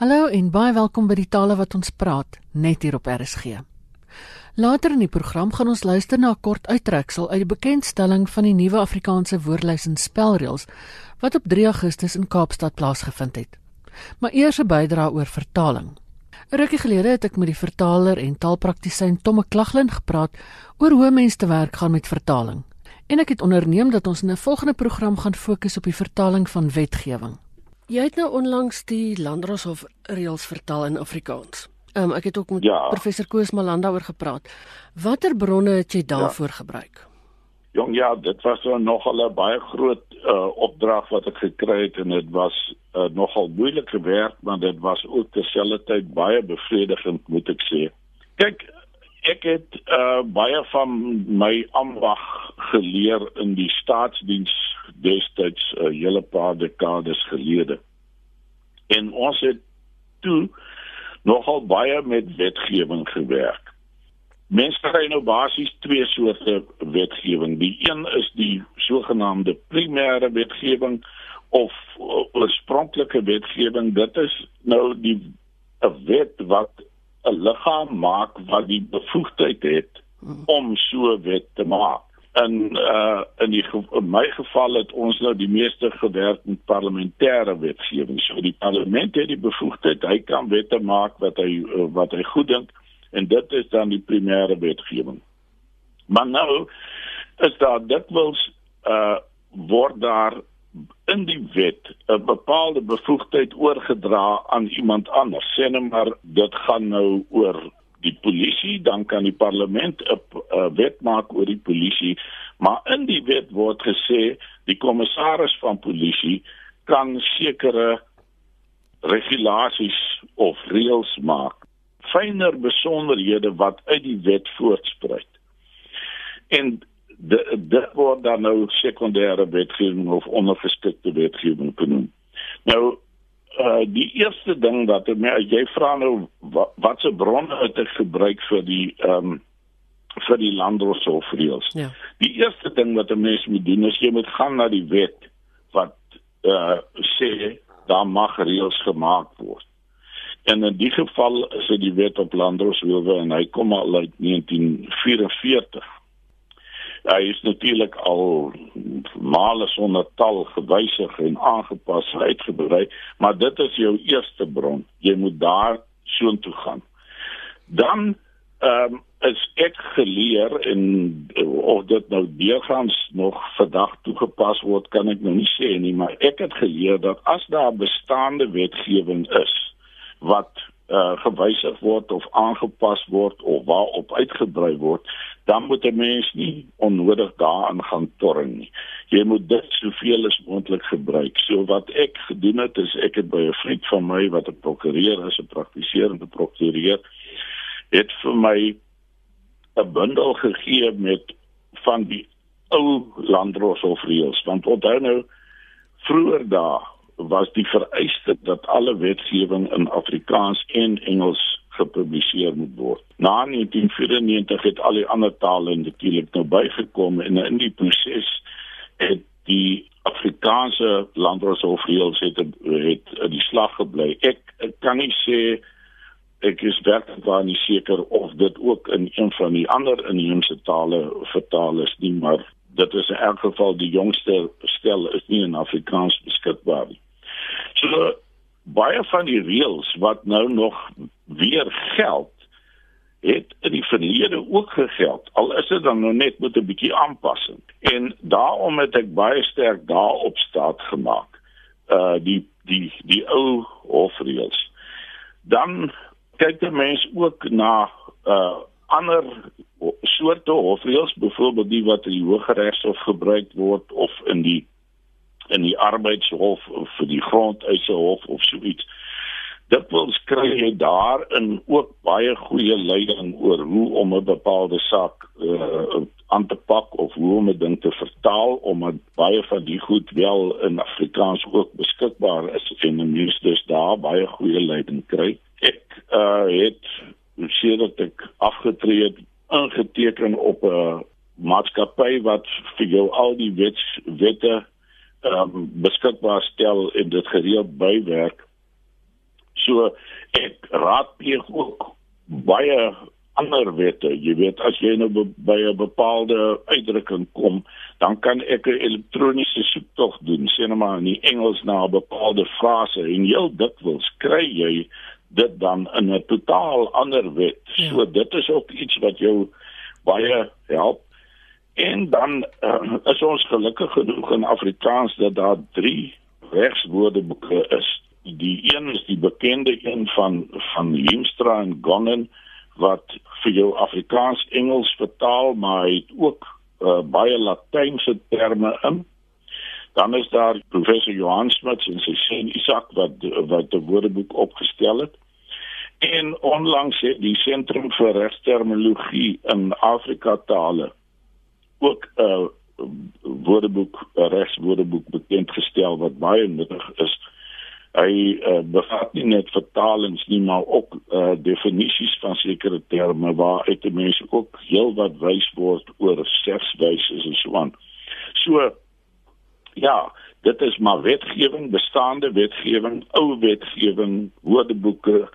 Hallo en baie welkom by die tale wat ons praat net hier op RSG. Later in die program gaan ons luister na 'n kort uittreksel uit die bekendstelling van die nuwe Afrikaanse woordlys en spelreëls wat op 3 Augustus in Kaapstad plaasgevind het. Maar eers 'n bydrae oor vertaling. 'n Rukkie gelede het ek met die vertaler en taalpraktisyn Tomme Klaglin gepraat oor hoe mense te werk gaan met vertaling. En ek het onderneem dat ons in 'n volgende program gaan fokus op die vertaling van wetgewing. Jy het nou onlangs die Landdroshof reëls vertaal in Afrikaans. Um, ek het ook met ja. professor Koos Malanda oor gepraat. Watter bronne het jy daarvoor ja. gebruik? Jong ja, dit was so nogal 'n baie groot uh, opdrag wat ek gekry het en dit was uh, nogal moeilike werk, maar dit was ook terselfdertyd baie bevredigend, moet ek sê. Kyk, ek het uh, baie van my ambag geleer in die staatsdiens destyds 'n uh, hele paar dekades gelede. En ons het toe nogal baie met wetgewing gewerk. Mense kry nou basies twee soorte wetgewing. Die een is die sogenaamde primêre wetgewing of oorspronklike wetgewing. Dit is nou die 'n wet wat 'n liggaam maak wat die bevoegdheid het om so 'n wet te maak in uh in die in my geval het ons nou die meeste gewerk met parlementêre wetgewing. So die parlement het die bevoegdheid, hy kan wette maak wat hy uh, wat hy goed dink en dit is dan die primêre wetgewing. Maar nou is daar dikwels uh word daar in die wet 'n bepaalde bevoegdheid oorgedra aan iemand anders. Sê net maar dit gaan nou oor die polisie, dan kan die parlement 'n wet maak oor die polisie, maar in die wet word gesê die kommissaris van polisie kan sekere regulasies of reëls maak, fyner besonderhede wat uit die wet voortspruit. En dit word dan nou sekondêre wetgewing of ondergeskikte wetgewing genoem. Nou uh die eerste ding wat my jy vra nou wat watse bronne het ek gebruik vir die ehm um, vir die landrosofreels. Ja. Die eerste ding wat 'n mens moet doen is jy moet gaan na die wet wat uh sê daar mag reëls gemaak word. En in die geval is dit die wet op landroswilwe en hy kom al uit 1944 hy is natuurlik al male sonder tal gewysig en aangepas uitgebrei, maar dit is jou eerste bron. Jy moet daar soontoe gaan. Dan ehm um, is ek geleer en of dit nou deurgangs nog vandag toegepas word, kan ek nou nie sê nie, maar ek het geleer dat as daar bestaande wetgewing is wat uh, gewysig word of aangepas word of waarop uitgebrei word, dan moet 'n mens nie onnodig daaraan gaan torring nie. Jy moet dit soveel as moontlik gebruik. So wat ek gedoen het is ek het by 'n vriend van my wat 'n prokureur is, 'n praktiserende prokureur, het vir my 'n bundel gegee met van die ou landrosofreëls, want onthou nou vroeër dae was die vereiste dat alle wetgewing in Afrikaans en Engels gepubliseer moet word. Na 1994 het al die ander tale natuurlik nou bygekom en in die proses het die Afrikaanse landrosofreëls het het die slag gebly. Ek, ek kan nie sê ek is werklik nie seker of dit ook in een van die ander inheemse tale vertaal is nie, maar dit is in elk geval die jongste stel is nie in Afrikaans beskikbaar nie. So baie van die reëls wat nou nog weer geld het in die verlede ook gegeld al is dit dan nou net met 'n bietjie aanpassing. En daarom het ek baie sterk daarop staat gemaak uh die die die ou hofreëls. Dan kyk die mens ook na uh ander soorte hofreëls byvoorbeeld die wat in die Hooggeregshof gebruik word of in die in die arbeidshof of vir die grondeise hof of so iets. Dit wil skry jy daarin ook baie goeie leiding oor hoe om 'n bepaalde saak uh, aan te pak of hoe om 'n ding te vertaal omdat baie van die goed wel in Afrikaans ook beskikbaar is en mens dus daar baie goeie leiding kry. Ek uh, het sê dat ek afgetree het ingeteken op 'n maatskappy wat vir jou al die wet wette um, beskikbaar stel en dit gereeld bywerk So ek raadpleeg ook baie ander wette. Jy weet as jy nou by 'n bepaalde uitdrukking kom, dan kan ek 'n elektroniese soektog doen, sê net maar in die Engels na 'n bepaalde frase en heel dikwels kry jy dit dan in 'n totaal ander wet. Ja. So dit is ook iets wat jou baie help. En dan uh, is ons gelukkig genoeg in Afrikaans dat daar 3 regswoordeboeke is. Die een is die bekende een van van Limstra en Gongen wat vir jou Afrikaans Engels vertaal, maar hy het ook uh, baie Latynse terme in. Dan is daar professor Johan Smuts en sy seun Isak wat wat 'n woordeboek opgestel het. En onlangs het die Sentrum vir Regsterminologie in Afrika tale ook 'n uh, woordeboek, 'n regswoordeboek bekend gestel wat baie nuttig is hy uh, bevat nie net vertalings nie maar ook uh, definisies van sekere terme waar uit die mense ook heel wat wys word oor sekswyse en so aan. So ja, dit is maar wetgewing, bestaande wetgewing, ou wetgewing, woordeboeke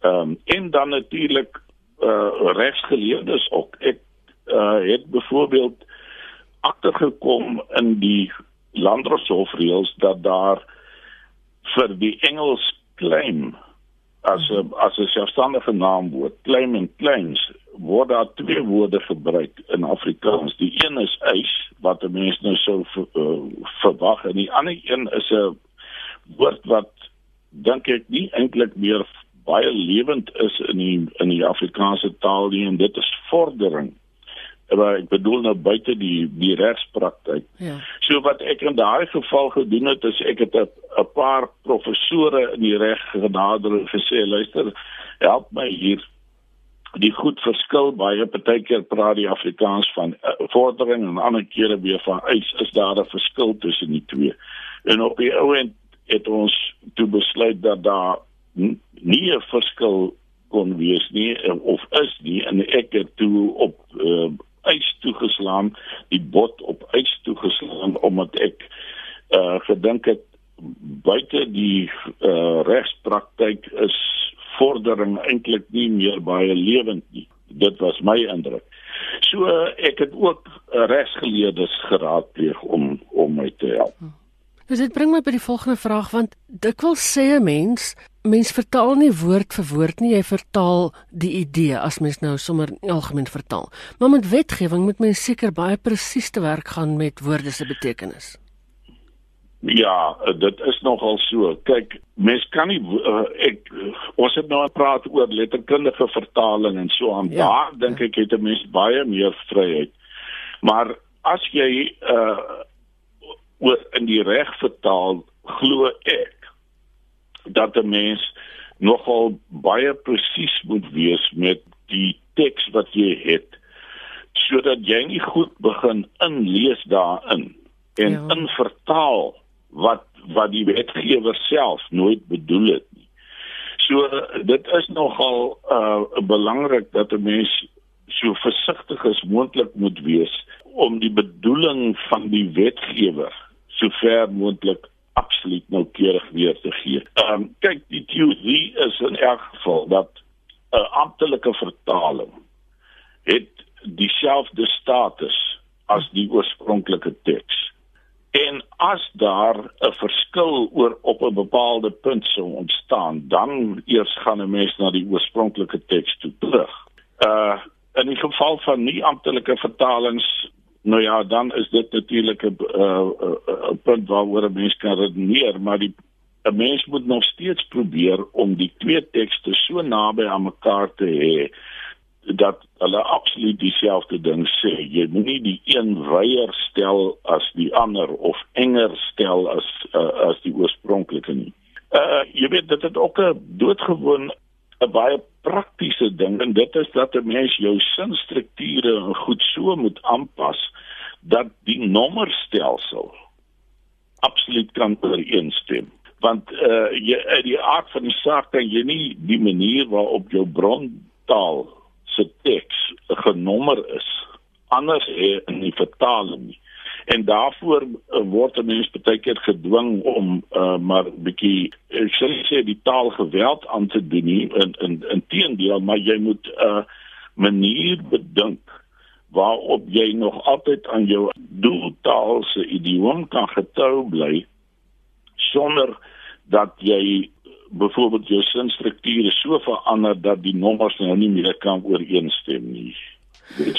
ehm um, en dan natuurlik uh, regsgeleerdes ook. Ek uh, het byvoorbeeld agtergekom in die landroshof-reëls dat daar vir die Engels claim as 'n as 'n selfstandige naamwoord claim en claims word daar twee woorde gebruik in Afrikaans. Die een is eis wat 'n mens nou sou uh, verwag en die ander een is 'n woord wat dink ek nie eintlik meer baie lewend is in die in die Afrikaanse taal nie en dit is vordering maar ek bedoel nou buite die die regspraktyk. Ja. So wat ek in daai geval gedoen het is ek het 'n paar professore in die reg genader en gesê luister, help my hier die goed verskil baie partykeer praat die Afrikaans van uh, vordering en ander kere weer van eis is daar 'n verskil tussen die twee. En op die ou end het ons toe besluit dat daar nie 'n verskil kon wees nie of is nie en ek het toe op uh, ys toegeslaan, die bot op ys toegeslaan omdat ek uh gedink het buite die uh regspraktyk is vordering eintlik nie meer baie lewend nie. Dit was my indruk. So uh, ek het ook uh, regsgeleerdes geraadpleeg om om my te help. Hm. Dus dit bring my by die volgende vraag want dikwels sê 'n mens, mens vertaal nie woord vir woord nie, jy vertaal die idee as mens nou sommer algemeen vertaal. Maar met wetgewing moet mens seker baie presies te werk gaan met woorde se betekenis. Ja, dit is nogal so. Kyk, mens kan nie uh, ek ons het nou gepraat oor letterkundige vertaling en so aan. Ja, Daar dink ja. ek het 'n mens baie meer vryheid. Maar as jy uh oor in die reg vertaal glo ek dat 'n mens nogal baie presies moet wees met die teks wat jy het sodat jy nie goed begin inlees daarin en ja. in vertaal wat wat die wetgewer self nooit bedoel het nie. So dit is nogal uh belangrik dat 'n mens so versigtig as moontlik moet wees om die bedoeling van die wetgewer so ver moontlik absoluut noukeurig weer te gee. Ehm um, kyk die teorie is in elk geval dat 'n amptelike vertaling het dieselfde status as die oorspronklike teks. En as daar 'n verskil oor op 'n bepaalde punt sou ontstaan, dan eers gaan 'n mens na die oorspronklike teks toe terug. Uh in die geval van nie amptelike vertalings Nou ja, dan is dit natuurlik 'n uh, uh, punt waaroor 'n mens kan redeneer, maar die 'n mens moet nog steeds probeer om die twee tekste so naby aan mekaar te hê dat hulle absoluut dieselfde ding sê. Jy moenie die een weier stel as die ander of enger stel as uh, as die oorspronklike nie. Uh jy weet dit het ook 'n doodgewoon 'n baie praktiese ding en dit is dat 'n mens jou sinstrukture goed so moet aanpas dat die nommerstelsel absoluut kan ooreenstem. Want uh jy uit die aard van die saak kan jy nie die manier waarop jou brontaal se teks genommer is anders in die vertaling nie en daarvoor uh, word 'n mens baie keer gedwing om uh, maar bietjie ek sê sê die taal geweld aan te doen nie in in in teendeel maar jy moet 'n uh, manier bedink waarop jy nog altyd aan jou doeltaal se idioom kan getrou bly sonder dat jy byvoorbeeld jou sinstrukture so verander dat die nommers nou nie meer kan ooreenstem nie.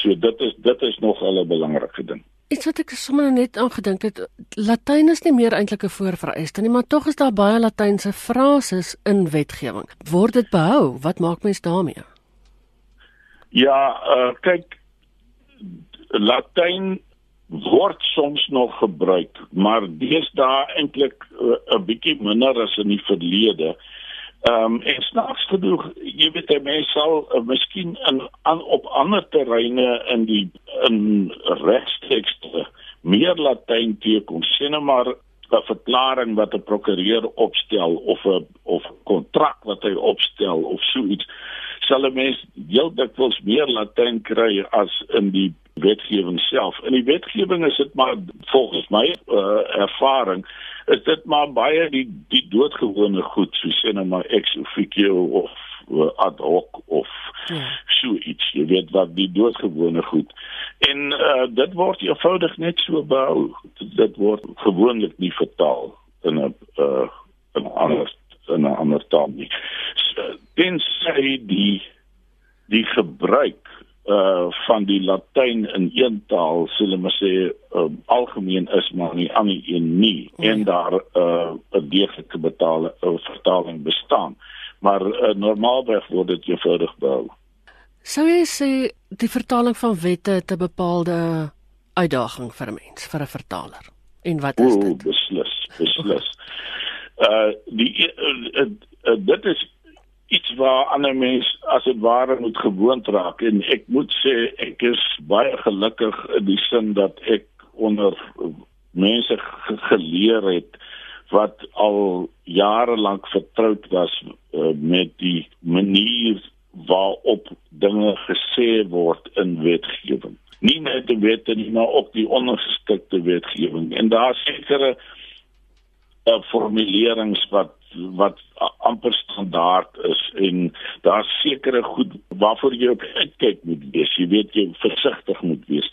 So dit is dit is nog 'n belangrike ding. Iets wat ek sommer net aangedink het, Latyn is nie meer eintlik 'n voorvereiste nie, maar tog is daar baie Latynse frases in wetgewing. Word dit behou? Wat maak mens daarmee? Ja, uh, kyk Latyn word soms nog gebruik, maar deesdae eintlik uh, 'n bietjie minder as in die verlede. Ehm um, en snaaks genoeg, jy weet jy mens sal uh, miskien in aan op ander terreine in die in regstekste meer Latyn teekom, sien maar 'n verklaring wat 'n prokureur opstel of 'n of kontrak wat hy opstel of so iets sal 'n mens heel dikwels meer Latyn kry as in die wetgewing self. In die wetgewing is dit maar volgens my uh, ervaring is dit maar baie die die doodgewone goed soos sê nou maar ex officio of uh, ad hoc of ja. so iets jy weet wat die doodgewone goed en uh, dit word eenvoudig net so behou dit word gewoonlik nie vertaal in 'n uh, 'n ander in 'n ander taal nie. So, sê die die gebruik uh van die latyn in een taal sê hulle maar sê uh, algemeen is maar nie ander een nie oh, en daar uh 'n deeglike betale of vertaling bestaan maar uh, normaalweg word dit eenvoudig behou. Sou jy sê die vertaling van wette te bepaalde uitdaging vir 'n mens vir 'n vertaler en wat is dit? O, beslis, beslis. Uh die uh, uh, uh, dit is iets waar ander mense as dit ware moet gewoond raak. En ek moet sê ek is baie gelukkig in die sin dat ek onder mense geleer het wat al jare lank vertroud was uh, met die manier waarop dinge gesê word in wetgewing. Nie net die wette nie maar ook die ondergeskikte wetgewing. En daar sekere uh, formulerings wat wat amper standaard is en daar sekere goed waarvoor jy op kyk moet wees. Jy weet jy versigtig moet wees.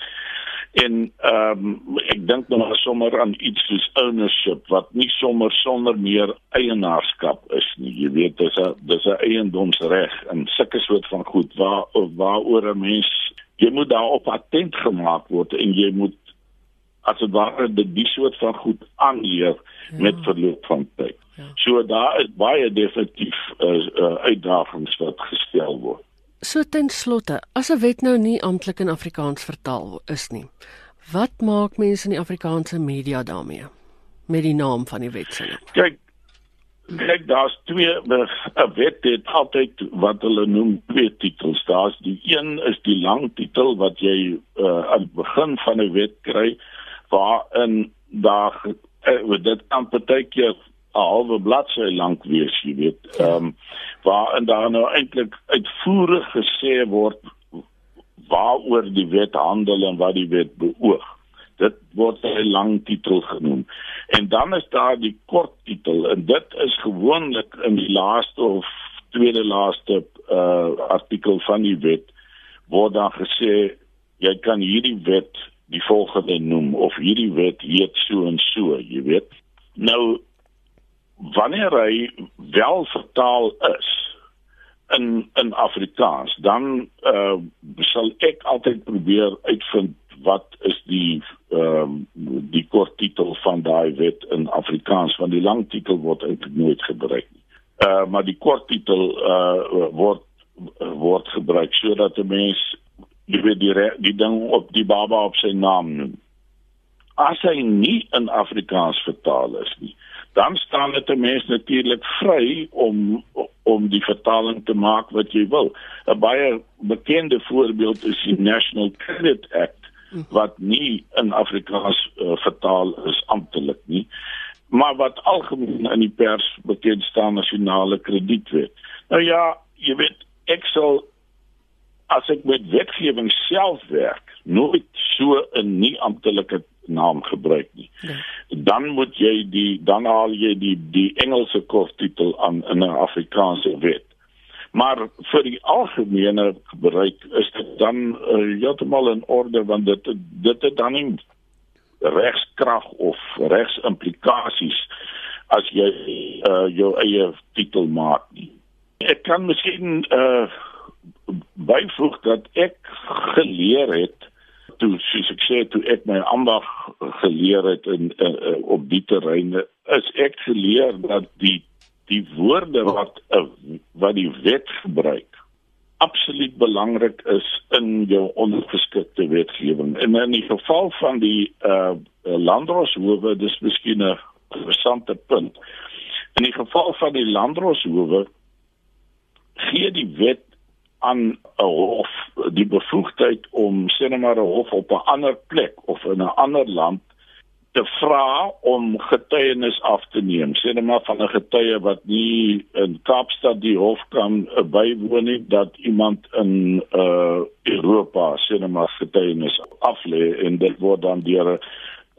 En ehm um, ek dink nou maar sommer aan iets soos ownership wat nie sommer sonder meer eienaarskap is nie. Jy weet dis 'n dis 'n eiendomsreg en sulke soort van goed waar waaroor 'n mens jy moet daarop attent gemaak word en jy moet as dit ware die soort van goed aanleer ja. met verloop van tyd. Ja. So daar is baie definitief uh, uh, uitdagings wat gestel word. So ten slotte, as 'n wet nou nie amptelik in Afrikaans vertaal is nie, wat maak mense in die Afrikaanse media daarmee met die naam van die wet se? Kyk, kyk daar's twee 'n wet het altyd wat hulle noem twee titels. Daar's die een is die lang titel wat jy uh, aan die begin van 'n wet kry waarin daar uh, dit kan partykeer 'n halwe bladsy lank wees, jy weet. Ja. Ehm um, waar en daar nou eintlik uitvoerig gesê word waaroor die wet handel en wat die wet beoog. Dit word 'n lang titel genoem. En dan is daar die kort titel en dit is gewoonlik in die laaste of tweede laaste uh artikel van die wet word dan gesê jy kan hierdie wet die volgende noem of hierdie wet heet so en so, jy weet. Nou wanneer hy wel vertaal is in in Afrikaans dan uh, sal ek altyd probeer uitvind wat is die ehm uh, die kort titel van daai wet in Afrikaans want die lang titel word eintlik nooit gebruik nie. Uh maar die kort titel uh word word gebruik sodat 'n mens jy weet die die ding op die baba op sy naam noem. As hy nie in Afrikaans vertaal is nie, dan staan dit 'n mens natuurlik vry om om die vertaling te maak wat jy wil. 'n Baie bekende voorbeeld is die National Credit Act wat nie in Afrikaans uh, vertaal is amptelik nie, maar wat algemeen in die pers bekend staan nasionale kredietwet. Nou ja, jy weet ek sal as ek met wetgewing self werk, nooit so 'n nie amptelike naam gebruik nie. Ja. Dan moet jy die dan haal jy die die Engelse korttitel aan in 'n Afrikaanse wet. Maar vir die algemene gebruik is dit dan uh, heeltemal in orde want dit dit het dan nie regskrag of regsimplikasies as jy uh, jou eie titel maak nie. Ek kan miskien uh, byvoeg dat ek geleer het toe soos ek sê toe ek my ambag geleer het in uh, op die terreine is ek geleer dat die die woorde wat uh, wat die wet gebruik absoluut belangrik is in jou ondergeskikte wetgewing en in die geval van die uh landroshowe dis miskien 'n interessante punt. In die geval van die landroshowe gee die wet aan 'n hof die bevoegdheid om sienemaar 'n hof op 'n ander plek of in 'n ander land te vra om getuienis af te neem. Sienemaar van 'n getuie wat nie in Kaapstad die hof kan uh, bywoon nie dat iemand in uh Europa sienemaar getuienis aflê en dit word dan deur 'n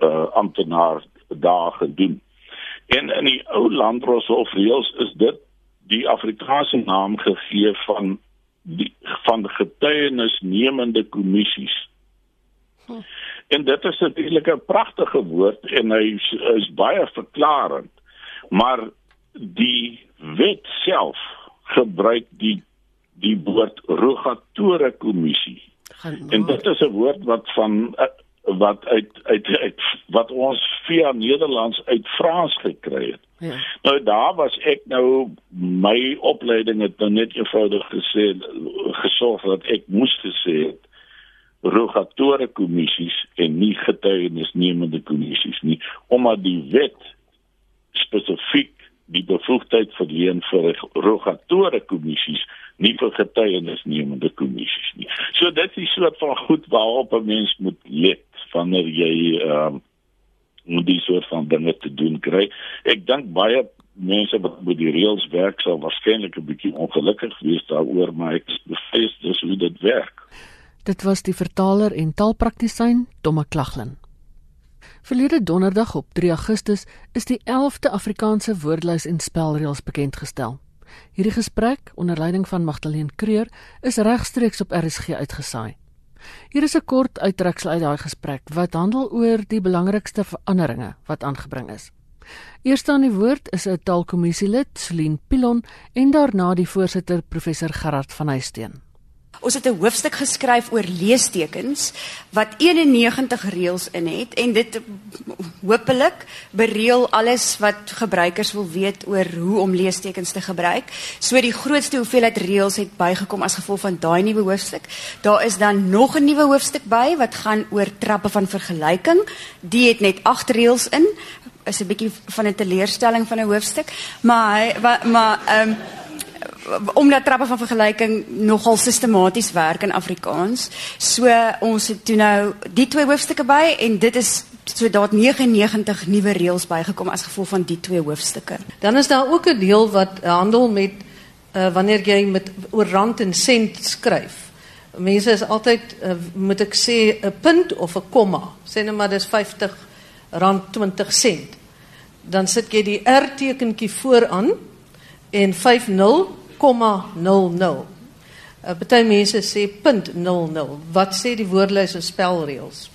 uh, amptenaar daar gedoen. En in die ou landroshof reëls is dit die Afrikaanse naam gegee van die van getuienisnemende kommissies. Hm. En dit is natuurlik 'n pragtige woord en hy is, is baie verklarend. Maar die wet self gebruik die die woord rogatore kommissie. En dit is 'n woord wat van wat uit uit uit wat ons via Nederlands uit Frans gekry het. Ja. Nou daar was ek nou my opleiding het nou net eenvoudig gesê gesorg dat ek moes gesê het rogatore kommissies en nie getuienisnemende kommissies nie omdat die wet spesifiek die bevoegdheid verleen vir rogatore kommissies nie vir getuienisnemende kommissies nie. So dit is 'n soort van goed waarop 'n mens moet let wanneer jy ehm um, om die soort van dinge te doen kry. Ek dink baie mense wat met die reëls werk sal waarskynlik 'n bietjie ongelukkig wees daaroor, maar ek bevrees dis hoe dit werk. Dit was die vertaler en taalpraktisyn Tomme Klaglin. Verlede donderdag op 3 Augustus is die 11de Afrikaanse woordlys en spelreëls bekend gestel. Hierdie gesprek onder leiding van Magdalene Creur is regstreeks op RSG uitgesaai. Hier is 'n kort uittreksel uit daai gesprek wat handel oor die belangrikste veranderinge wat aangebring is. Eerste aan die woord is 'n taalkommissielid, Celine Pilon, en daarna die voorsitter, professor Gerard van Huisteen. Ons het 'n hoofstuk geskryf oor leestekens wat 91 reëls in het en dit hopelik bereël alles wat gebruikers wil weet oor hoe om leestekens te gebruik. So die grootste hoeveelheid reëls het bygekom as gevolg van daai nuwe hoofstuk. Daar is dan nog 'n nuwe hoofstuk by wat gaan oor trappe van vergelyking. Die het net 8 reëls in. Is 'n bietjie van 'n teleurstelling van 'n hoofstuk, maar maar ehm um, omdat trappe van vergelyking nogal sistematies werk in Afrikaans. So ons het toe nou die twee hoofstukke by en dit is so daar 99 nuwe reëls bygekom as gevolg van die twee hoofstukke. Dan is daar ook 'n deel wat handel met uh, wanneer jy met oor rand en sent skryf. Mense is altyd uh, moet ek sê 'n punt of 'n komma. Sê net maar dis 50 rand 20 sent. Dan sit jy die R tekentjie vooraan en 50 0,00. Uh, Party mense sê .00. Wat sê die woordlys en spelreëls?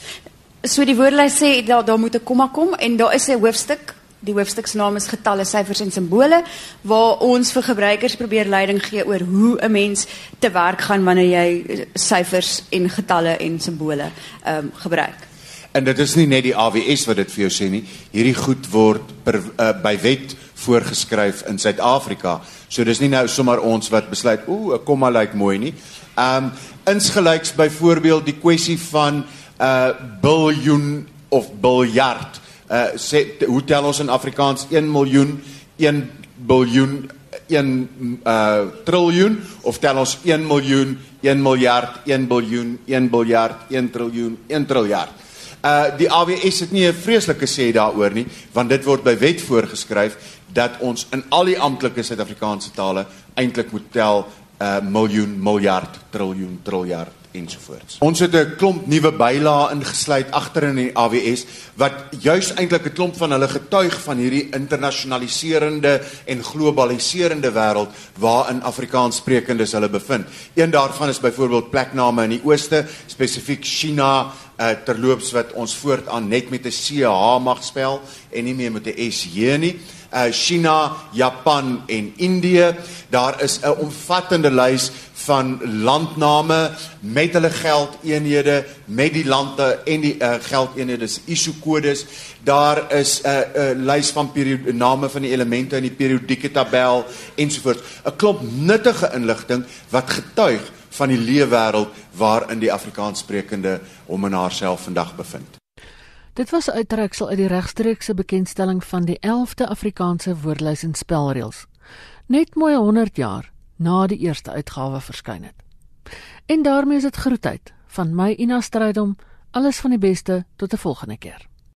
So die woordlys sê daar daar moet 'n komma kom en daar is 'n hoofstuk. Die hoofstuk se naam is getalle, syfers en simbole waar ons vir gebruikers probeer leiding gee oor hoe 'n mens te werk gaan wanneer jy syfers en getalle en simbole ehm um, gebruik. En dit is nie net die AWS wat dit vir jou sê nie. Hierdie goed word per, uh, by wet voorgeskryf in Suid-Afrika. So dis nie nou sommer ons wat besluit, ooh, 'n komma lyk mooi nie. Um insgelyks byvoorbeeld die kwessie van 'n uh, biljoen of biljard. Uh sê hoe tel ons in Afrikaans 1 miljoen, 1 biljoen, 1 uh triljoen of tel ons 1 miljoen, 1 miljard, 1 biljoen, 1 biljard, 1 triljoen, 1 triljard. Uh die AWS het nie 'n vreeslike sê daaroor nie, want dit word by wet voorgeskryf dat ons in al die amptelike Suid-Afrikaanse tale eintlik moet tel 'n uh, miljoen, miljard, triljoen, triljard ensovoorts. Ons het 'n klomp nuwe bylaae ingesluit agter in die AWS wat juis eintlik 'n klomp van hulle getuig van hierdie internasionaliserende en globaliserende wêreld waarin Afrikaanssprekendes hulle bevind. Een daarvan is byvoorbeeld plekname in die ooste, spesifiek China, uh, terloops wat ons voortaan net met 'n CH mag spel en nie meer met 'n SJ nie uh, China, Japan en Indië. Daar is 'n omvattende lys van landname met hulle geldeenhede, met die lande en die uh, geldeenhede se ISO kodes. Daar is 'n uh, 'n uh, lys van periode name van die elemente in die periodieke tabel ensovoorts. 'n Klomp nuttige inligting wat getuig van die leefwêreld waarin die Afrikaanssprekende hom en haarself vandag bevind. Dit was 'n uittreksel uit die regstreekse bekendstelling van die 11de Afrikaanse woordelys en spelreëls. Net mooi 100 jaar na die eerste uitgawe verskyn het. En daarmee is dit groetheid van my Ina Strydom. Alles van die beste tot 'n volgende keer.